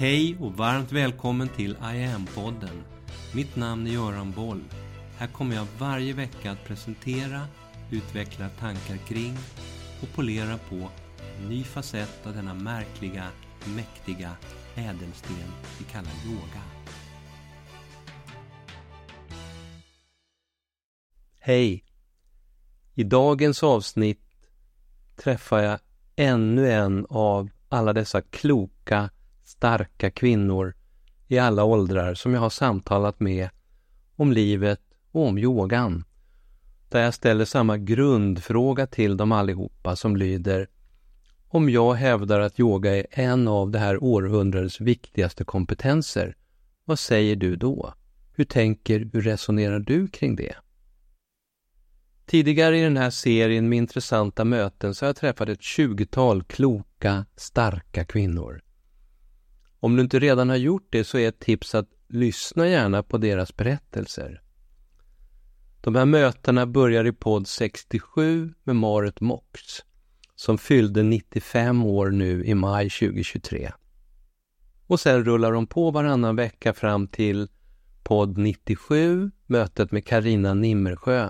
Hej och varmt välkommen till I am-podden. Mitt namn är Göran Boll. Här kommer jag varje vecka att presentera, utveckla tankar kring och polera på en ny facett av denna märkliga, mäktiga ädelsten vi kallar yoga. Hej! I dagens avsnitt träffar jag ännu en av alla dessa kloka, starka kvinnor i alla åldrar som jag har samtalat med om livet och om yogan. Där jag ställer samma grundfråga till dem allihopa som lyder Om jag hävdar att yoga är en av det här århundradets viktigaste kompetenser, vad säger du då? Hur tänker, hur resonerar du kring det? Tidigare i den här serien med intressanta möten så har jag träffat ett tjugotal kloka, starka kvinnor. Om du inte redan har gjort det så är ett tips att lyssna gärna på deras berättelser. De här mötena börjar i podd 67 med Marit Mox som fyllde 95 år nu i maj 2023. Och sen rullar de på varannan vecka fram till podd 97, mötet med Karina Nimmersjö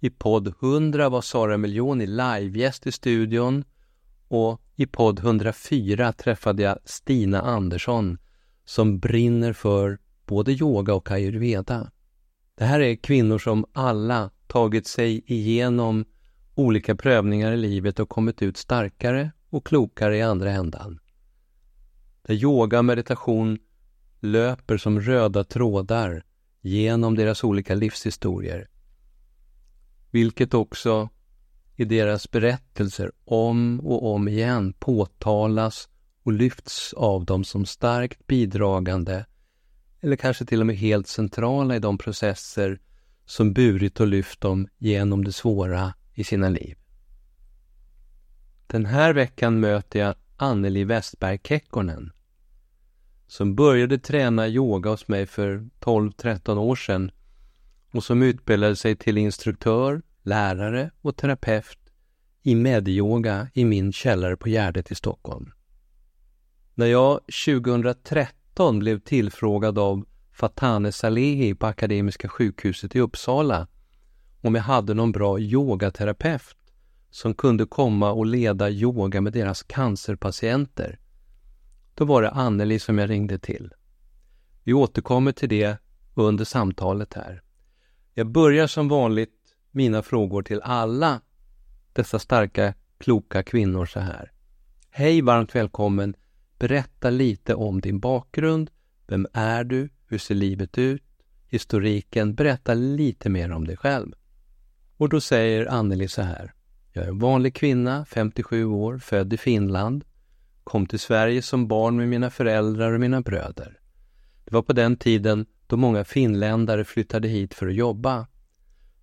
i podd 100 var Sara Miljoni livegäst i studion och i podd 104 träffade jag Stina Andersson som brinner för både yoga och ayurveda. Det här är kvinnor som alla tagit sig igenom olika prövningar i livet och kommit ut starkare och klokare i andra ändan. Där yoga och meditation löper som röda trådar genom deras olika livshistorier vilket också i deras berättelser om och om igen påtalas och lyfts av dem som starkt bidragande eller kanske till och med helt centrala i de processer som burit och lyft dem genom det svåra i sina liv. Den här veckan möter jag Anneli Westberg Kekkonen som började träna yoga hos mig för 12-13 år sedan och som utbildade sig till instruktör, lärare och terapeut i medyoga i min källare på Gärdet i Stockholm. När jag 2013 blev tillfrågad av Fatane Salehi på Akademiska sjukhuset i Uppsala om jag hade någon bra yogaterapeut som kunde komma och leda yoga med deras cancerpatienter. Då var det Anneli som jag ringde till. Vi återkommer till det under samtalet här. Jag börjar som vanligt mina frågor till alla dessa starka, kloka kvinnor så här. Hej, varmt välkommen! Berätta lite om din bakgrund. Vem är du? Hur ser livet ut? Historiken. Berätta lite mer om dig själv. Och då säger Anneli så här. Jag är en vanlig kvinna, 57 år, född i Finland. Kom till Sverige som barn med mina föräldrar och mina bröder. Det var på den tiden då många finländare flyttade hit för att jobba.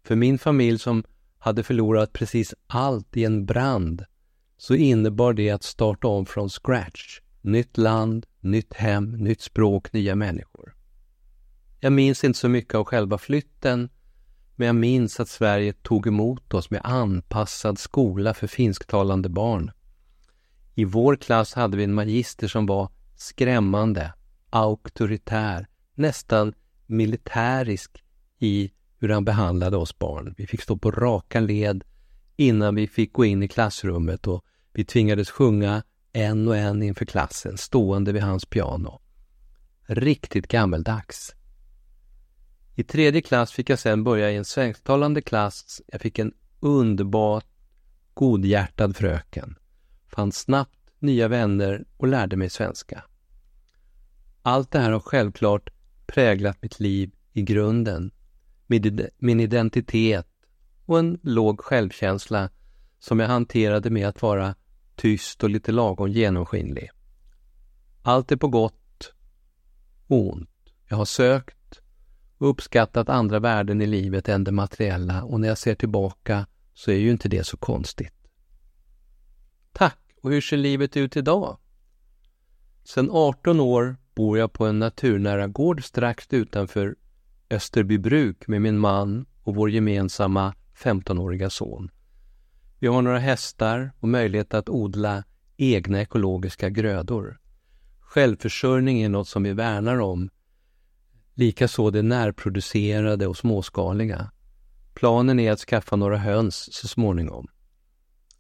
För min familj som hade förlorat precis allt i en brand så innebar det att starta om från scratch. Nytt land, nytt hem, nytt språk, nya människor. Jag minns inte så mycket av själva flytten men jag minns att Sverige tog emot oss med anpassad skola för finsktalande barn. I vår klass hade vi en magister som var skrämmande, auktoritär, nästan militärisk i hur han behandlade oss barn. Vi fick stå på raka led innan vi fick gå in i klassrummet och vi tvingades sjunga en och en inför klassen, stående vid hans piano. Riktigt gammeldags. I tredje klass fick jag sedan börja i en svensktalande klass. Jag fick en underbart godhjärtad fröken. Fann snabbt nya vänner och lärde mig svenska. Allt det här har självklart präglat mitt liv i grunden min identitet och en låg självkänsla som jag hanterade med att vara tyst och lite lagom genomskinlig. Allt är på gott och ont. Jag har sökt och uppskattat andra värden i livet än det materiella och när jag ser tillbaka så är ju inte det så konstigt. Tack! Och hur ser livet ut idag? Sedan 18 år bor jag på en naturnära gård strax utanför Österbybruk med min man och vår gemensamma 15-åriga son. Vi har några hästar och möjlighet att odla egna ekologiska grödor. Självförsörjning är något som vi värnar om. Likaså det närproducerade och småskaliga. Planen är att skaffa några höns så småningom.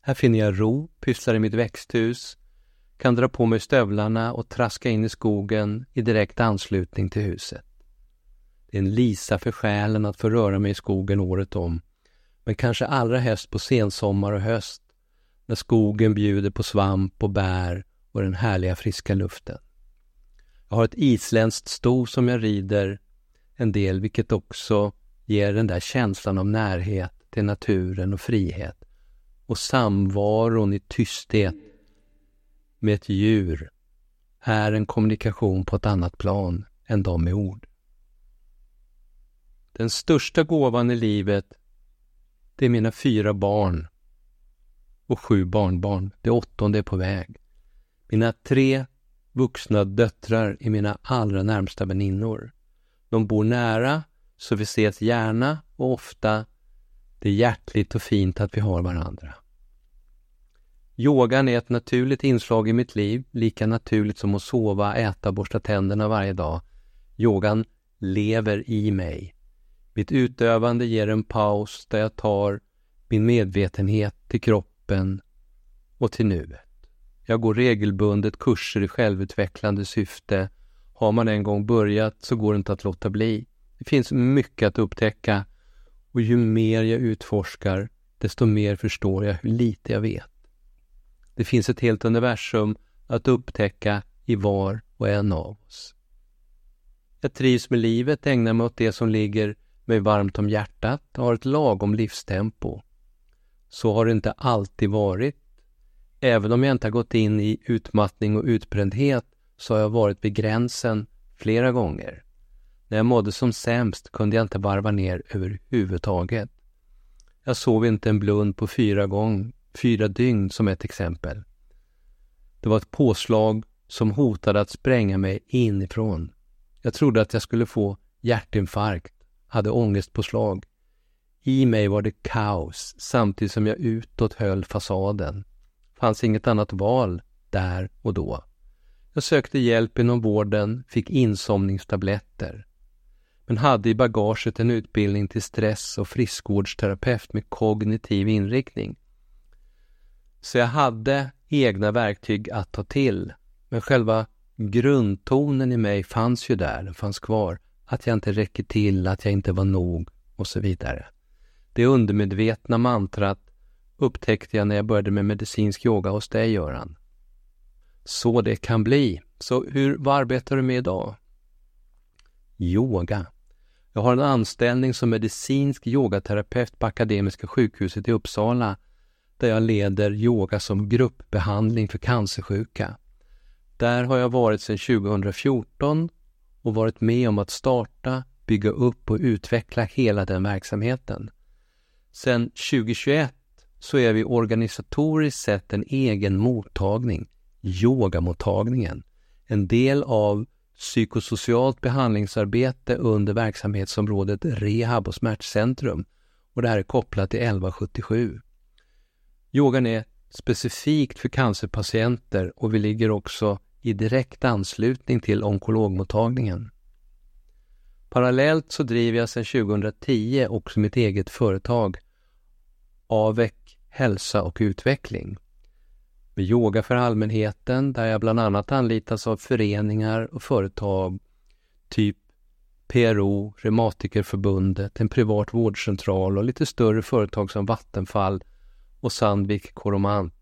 Här finner jag ro, pysslar i mitt växthus, kan dra på mig stövlarna och traska in i skogen i direkt anslutning till huset. Det är en lisa för själen att få röra mig i skogen året om, men kanske allra helst på sensommar och höst, när skogen bjuder på svamp och bär och den härliga friska luften. Jag har ett isländskt sto som jag rider en del, vilket också ger den där känslan av närhet till naturen och frihet och samvaron i tysthet med ett djur är en kommunikation på ett annat plan än de med ord. Den största gåvan i livet, det är mina fyra barn och sju barnbarn. Det åttonde är på väg. Mina tre vuxna döttrar är mina allra närmsta väninnor. De bor nära, så vi ses gärna och ofta. Det är hjärtligt och fint att vi har varandra. Yogan är ett naturligt inslag i mitt liv, lika naturligt som att sova, äta och borsta tänderna varje dag. Yogan lever i mig. Mitt utövande ger en paus där jag tar min medvetenhet till kroppen och till nuet. Jag går regelbundet kurser i självutvecklande syfte. Har man en gång börjat så går det inte att låta bli. Det finns mycket att upptäcka och ju mer jag utforskar, desto mer förstår jag hur lite jag vet. Det finns ett helt universum att upptäcka i var och en av oss. Jag trivs med livet, ägnar mig åt det som ligger mig varmt om hjärtat och har ett lagom livstempo. Så har det inte alltid varit. Även om jag inte har gått in i utmattning och utbrändhet så har jag varit vid gränsen flera gånger. När jag mådde som sämst kunde jag inte varva ner överhuvudtaget. Jag sov inte en blund på fyra, gång, fyra dygn som ett exempel. Det var ett påslag som hotade att spränga mig inifrån. Jag trodde att jag skulle få hjärtinfarkt, hade ångestpåslag. I mig var det kaos samtidigt som jag utåt höll fasaden. Fanns inget annat val där och då. Jag sökte hjälp inom vården, fick insomningstabletter men hade i bagaget en utbildning till stress och friskvårdsterapeut med kognitiv inriktning. Så jag hade egna verktyg att ta till, men själva grundtonen i mig fanns ju där, den fanns kvar. Att jag inte räcker till, att jag inte var nog och så vidare. Det undermedvetna mantrat upptäckte jag när jag började med medicinsk yoga hos dig, Göran. Så det kan bli. Så hur, vad arbetar du med idag? Yoga. Jag har en anställning som medicinsk yogaterapeut på Akademiska sjukhuset i Uppsala där jag leder yoga som gruppbehandling för cancersjuka. Där har jag varit sedan 2014 och varit med om att starta, bygga upp och utveckla hela den verksamheten. Sedan 2021 så är vi organisatoriskt sett en egen mottagning, yogamottagningen, en del av psykosocialt behandlingsarbete under verksamhetsområdet rehab och smärtcentrum och det här är kopplat till 1177. Yogan är specifikt för cancerpatienter och vi ligger också i direkt anslutning till onkologmottagningen. Parallellt så driver jag sedan 2010 också mitt eget företag AVEC Hälsa och Utveckling med yoga för allmänheten där jag bland annat anlitas av föreningar och företag typ PRO, Reumatikerförbundet, en privat vårdcentral och lite större företag som Vattenfall och Sandvik Coromant.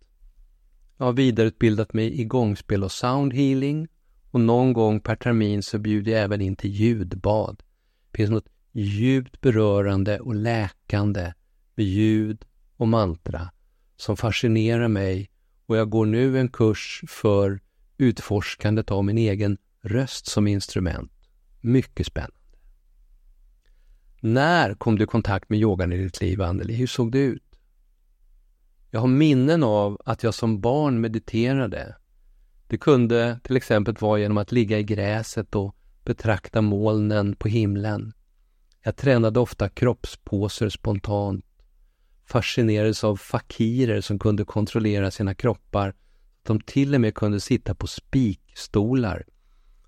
Jag har vidareutbildat mig i gångspel och soundhealing och någon gång per termin så bjuder jag även in till ljudbad. Det finns något djupt berörande och läkande med ljud och mantra som fascinerar mig och jag går nu en kurs för utforskandet av min egen röst som instrument. Mycket spännande. När kom du i kontakt med yogan i ditt liv, Anneli? Hur såg det ut? Jag har minnen av att jag som barn mediterade. Det kunde till exempel vara genom att ligga i gräset och betrakta molnen på himlen. Jag tränade ofta kroppsposer spontant fascinerades av fakirer som kunde kontrollera sina kroppar. de till och med kunde sitta på spikstolar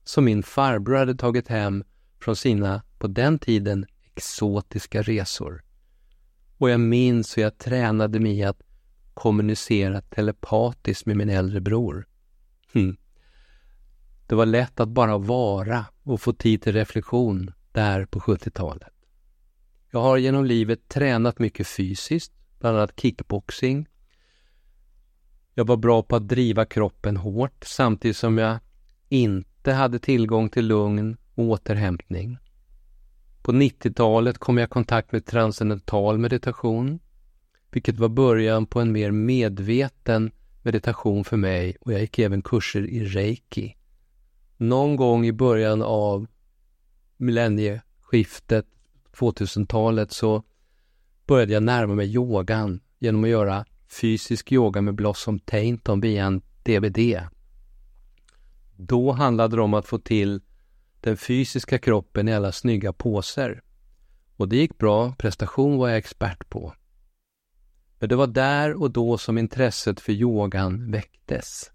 som min farbror hade tagit hem från sina, på den tiden, exotiska resor. Och jag minns hur jag tränade mig i att kommunicera telepatiskt med min äldre bror. Hm. Det var lätt att bara vara och få tid till reflektion där på 70-talet. Jag har genom livet tränat mycket fysiskt, bland annat kickboxing. Jag var bra på att driva kroppen hårt samtidigt som jag inte hade tillgång till lugn och återhämtning. På 90-talet kom jag i kontakt med transcendental meditation, vilket var början på en mer medveten meditation för mig och jag gick även kurser i reiki. Någon gång i början av millennieskiftet, 2000-talet, så började jag närma mig yogan genom att göra fysisk yoga med Blossom Tainton via en DVD. Då handlade det om att få till den fysiska kroppen i alla snygga påser. Och det gick bra, prestation var jag expert på. Men det var där och då som intresset för yogan väcktes.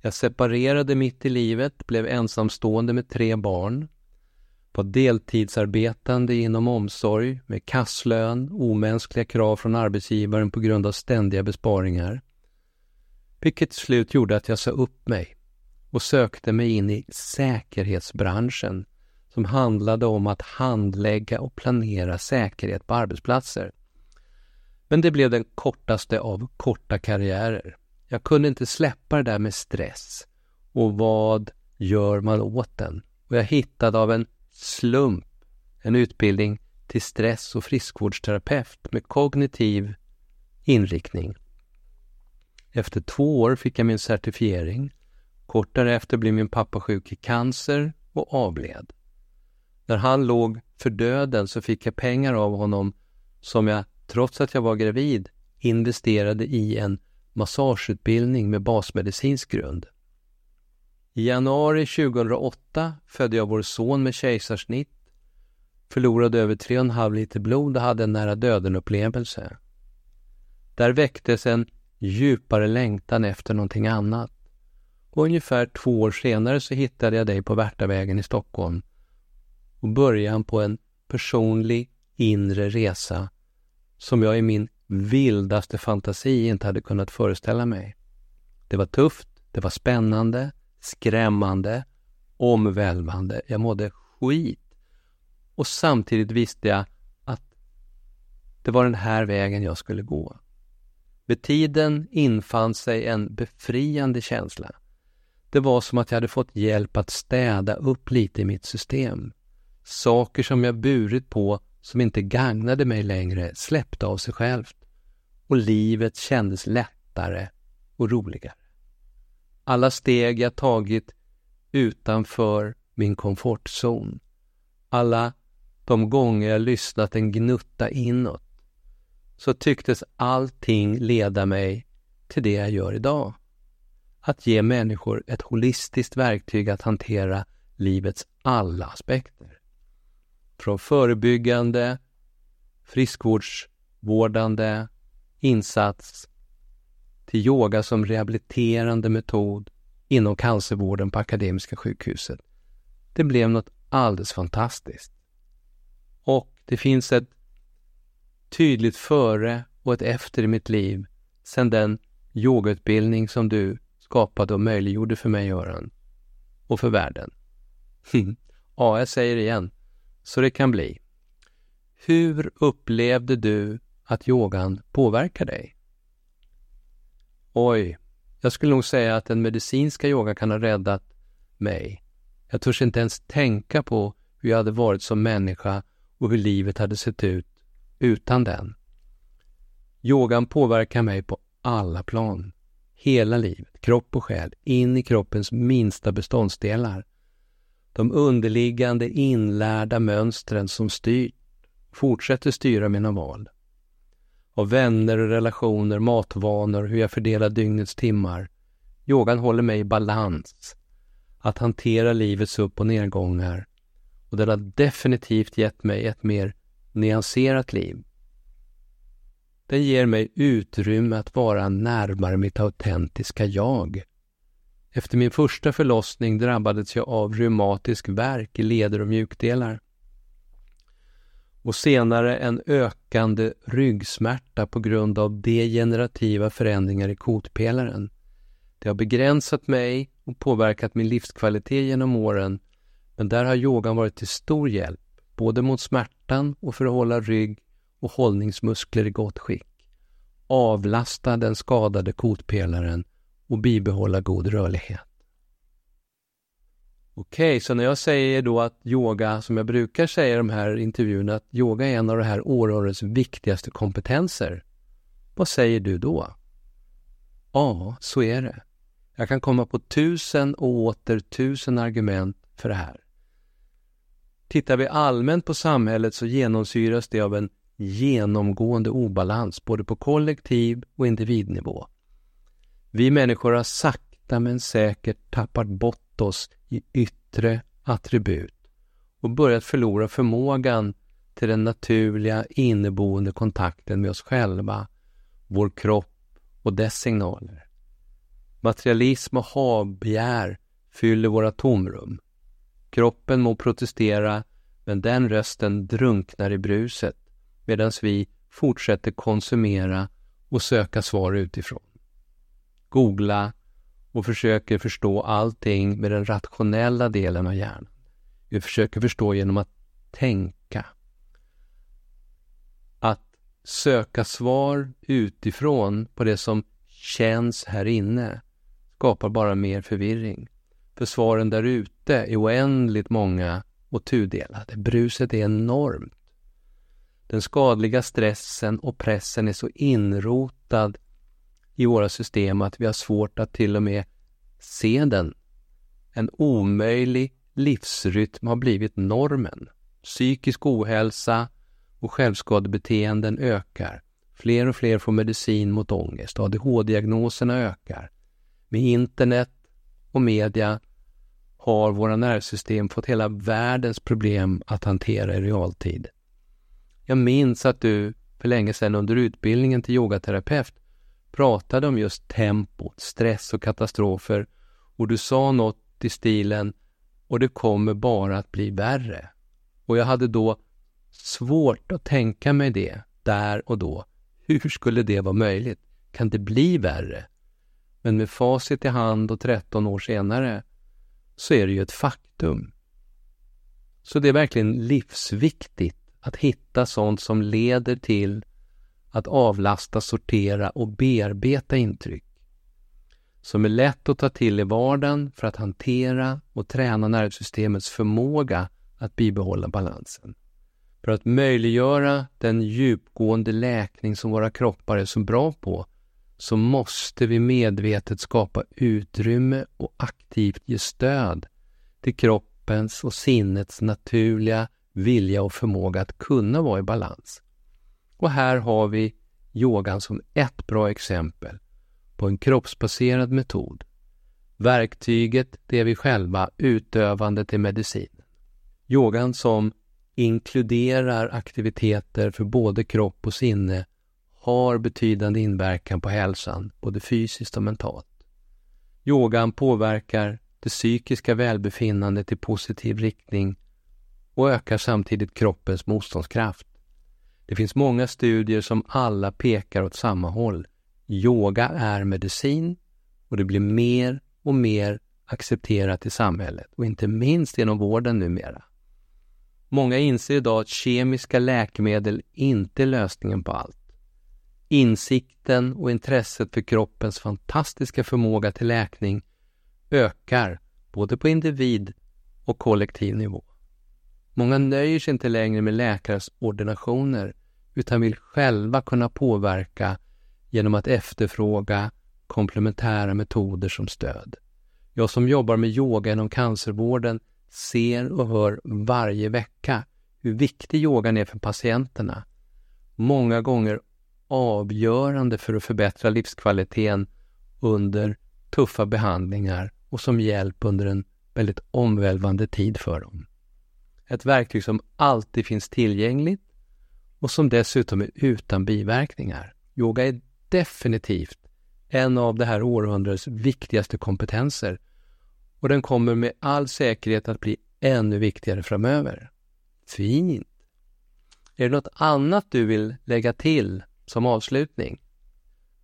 Jag separerade mitt i livet, blev ensamstående med tre barn, var deltidsarbetande inom omsorg med kasslön, omänskliga krav från arbetsgivaren på grund av ständiga besparingar. Vilket till slut gjorde att jag sa upp mig och sökte mig in i säkerhetsbranschen som handlade om att handlägga och planera säkerhet på arbetsplatser. Men det blev den kortaste av korta karriärer. Jag kunde inte släppa det där med stress. Och vad gör man åt den? Och jag hittade av en slump en utbildning till stress och friskvårdsterapeut med kognitiv inriktning. Efter två år fick jag min certifiering. Kort därefter blev min pappa sjuk i cancer och avled. När han låg för döden så fick jag pengar av honom som jag, trots att jag var gravid, investerade i en massageutbildning med basmedicinsk grund. I januari 2008 födde jag vår son med kejsarsnitt, förlorade över 3,5 liter blod och hade en nära döden-upplevelse. Där väcktes en djupare längtan efter någonting annat. Och ungefär två år senare så hittade jag dig på Värtavägen i Stockholm och början på en personlig inre resa som jag i min vildaste fantasi inte hade kunnat föreställa mig. Det var tufft, det var spännande, skrämmande, omvälvande. Jag mådde skit. Och samtidigt visste jag att det var den här vägen jag skulle gå. Med tiden infann sig en befriande känsla. Det var som att jag hade fått hjälp att städa upp lite i mitt system. Saker som jag burit på som inte gagnade mig längre släppte av sig självt och livet kändes lättare och roligare. Alla steg jag tagit utanför min komfortzon. Alla de gånger jag lyssnat en gnutta inåt så tycktes allting leda mig till det jag gör idag. Att ge människor ett holistiskt verktyg att hantera livets alla aspekter. Från förebyggande, friskvårdsvårdande insats till yoga som rehabiliterande metod inom cancervården på Akademiska sjukhuset. Det blev något alldeles fantastiskt. Och det finns ett tydligt före och ett efter i mitt liv sedan den yogautbildning som du skapade och möjliggjorde för mig, Göran. Och för världen. ja, jag säger igen, så det kan bli. Hur upplevde du att yogan påverkar dig? Oj, jag skulle nog säga att den medicinska yogan kan ha räddat mig. Jag törs inte ens tänka på hur jag hade varit som människa och hur livet hade sett ut utan den. Yogan påverkar mig på alla plan. Hela livet, kropp och själ, in i kroppens minsta beståndsdelar. De underliggande inlärda mönstren som styrt fortsätter styra mina val av vänner och relationer, matvanor, hur jag fördelar dygnets timmar. Yogan håller mig i balans. Att hantera livets upp och nedgångar. Och den har definitivt gett mig ett mer nyanserat liv. Den ger mig utrymme att vara närmare mitt autentiska jag. Efter min första förlossning drabbades jag av reumatisk värk i leder och mjukdelar. Och senare en ökande ryggsmärta på grund av degenerativa förändringar i kotpelaren. Det har begränsat mig och påverkat min livskvalitet genom åren, men där har yogan varit till stor hjälp, både mot smärtan och för att hålla rygg och hållningsmuskler i gott skick, avlasta den skadade kotpelaren och bibehålla god rörlighet. Okej, okay, så när jag säger då att yoga, som jag brukar säga i de här intervjuerna, att yoga är en av det här århundradets viktigaste kompetenser. Vad säger du då? Ja, så är det. Jag kan komma på tusen och åter tusen argument för det här. Tittar vi allmänt på samhället så genomsyras det av en genomgående obalans både på kollektiv och individnivå. Vi människor har sakta men säkert tappat bort oss i yttre attribut och börjat förlora förmågan till den naturliga inneboende kontakten med oss själva, vår kropp och dess signaler. Materialism och havbegär fyller våra tomrum. Kroppen må protestera, men den rösten drunknar i bruset medan vi fortsätter konsumera och söka svar utifrån. Googla och försöker förstå allting med den rationella delen av hjärnan. Vi försöker förstå genom att tänka. Att söka svar utifrån på det som känns här inne skapar bara mer förvirring. För svaren där ute är oändligt många och tudelade. Bruset är enormt. Den skadliga stressen och pressen är så inrotad i våra system att vi har svårt att till och med se den. En omöjlig livsrytm har blivit normen. Psykisk ohälsa och självskadebeteenden ökar. Fler och fler får medicin mot ångest. ADHD-diagnoserna ökar. Med internet och media har våra nervsystem fått hela världens problem att hantera i realtid. Jag minns att du för länge sedan under utbildningen till yogaterapeut pratade om just tempo, stress och katastrofer och du sa något i stilen och det kommer bara att bli värre. Och jag hade då svårt att tänka mig det där och då. Hur skulle det vara möjligt? Kan det bli värre? Men med facit i hand och 13 år senare så är det ju ett faktum. Så det är verkligen livsviktigt att hitta sånt som leder till att avlasta, sortera och bearbeta intryck. Som är lätt att ta till i vardagen för att hantera och träna nervsystemets förmåga att bibehålla balansen. För att möjliggöra den djupgående läkning som våra kroppar är så bra på så måste vi medvetet skapa utrymme och aktivt ge stöd till kroppens och sinnets naturliga vilja och förmåga att kunna vara i balans. Och här har vi yogan som ett bra exempel på en kroppsbaserad metod. Verktyget, det är vi själva, utövandet är medicin. Yogan som inkluderar aktiviteter för både kropp och sinne har betydande inverkan på hälsan, både fysiskt och mentalt. Yogan påverkar det psykiska välbefinnandet i positiv riktning och ökar samtidigt kroppens motståndskraft. Det finns många studier som alla pekar åt samma håll. Yoga är medicin och det blir mer och mer accepterat i samhället och inte minst genom vården numera. Många inser idag att kemiska läkemedel inte är lösningen på allt. Insikten och intresset för kroppens fantastiska förmåga till läkning ökar både på individ och kollektiv nivå. Många nöjer sig inte längre med läkares ordinationer utan vill själva kunna påverka genom att efterfråga komplementära metoder som stöd. Jag som jobbar med yoga inom cancervården ser och hör varje vecka hur viktig yogan är för patienterna. Många gånger avgörande för att förbättra livskvaliteten under tuffa behandlingar och som hjälp under en väldigt omvälvande tid för dem. Ett verktyg som alltid finns tillgängligt och som dessutom är utan biverkningar. Yoga är definitivt en av det här århundradets viktigaste kompetenser och den kommer med all säkerhet att bli ännu viktigare framöver. Fint! Är det något annat du vill lägga till som avslutning?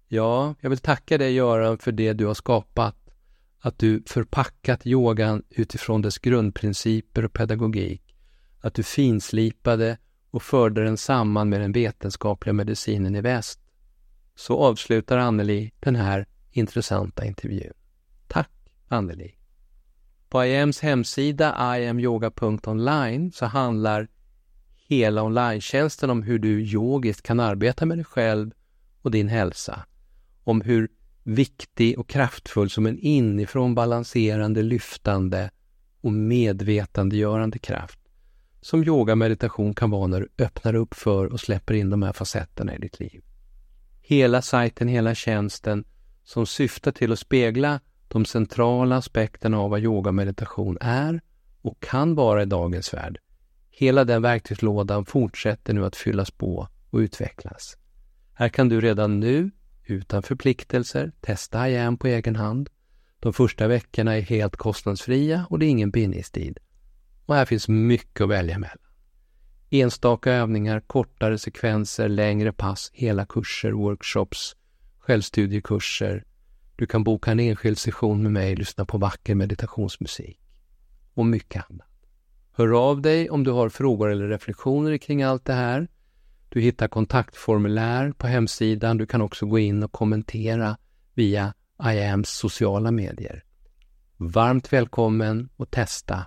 Ja, jag vill tacka dig Göran för det du har skapat. Att du förpackat yogan utifrån dess grundprinciper och pedagogik. Att du finslipade och förde den samman med den vetenskapliga medicinen i väst. Så avslutar Anneli den här intressanta intervjun. Tack Anneli! På IAMs hemsida iamyoga.online så handlar hela online om hur du yogiskt kan arbeta med dig själv och din hälsa. Om hur viktig och kraftfull som en inifrån balanserande, lyftande och medvetandegörande kraft som yoga meditation kan vara när du öppnar upp för och släpper in de här facetterna i ditt liv. Hela sajten, hela tjänsten som syftar till att spegla de centrala aspekterna av vad yoga meditation är och kan vara i dagens värld. Hela den verktygslådan fortsätter nu att fyllas på och utvecklas. Här kan du redan nu, utan förpliktelser, testa IAM på egen hand. De första veckorna är helt kostnadsfria och det är ingen bindningstid. Och här finns mycket att välja mellan. Enstaka övningar, kortare sekvenser, längre pass, hela kurser, workshops, självstudiekurser. Du kan boka en enskild session med mig, lyssna på vacker meditationsmusik och mycket annat. Hör av dig om du har frågor eller reflektioner kring allt det här. Du hittar kontaktformulär på hemsidan. Du kan också gå in och kommentera via IAMs sociala medier. Varmt välkommen att testa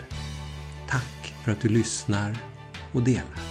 För att du lyssnar och delar.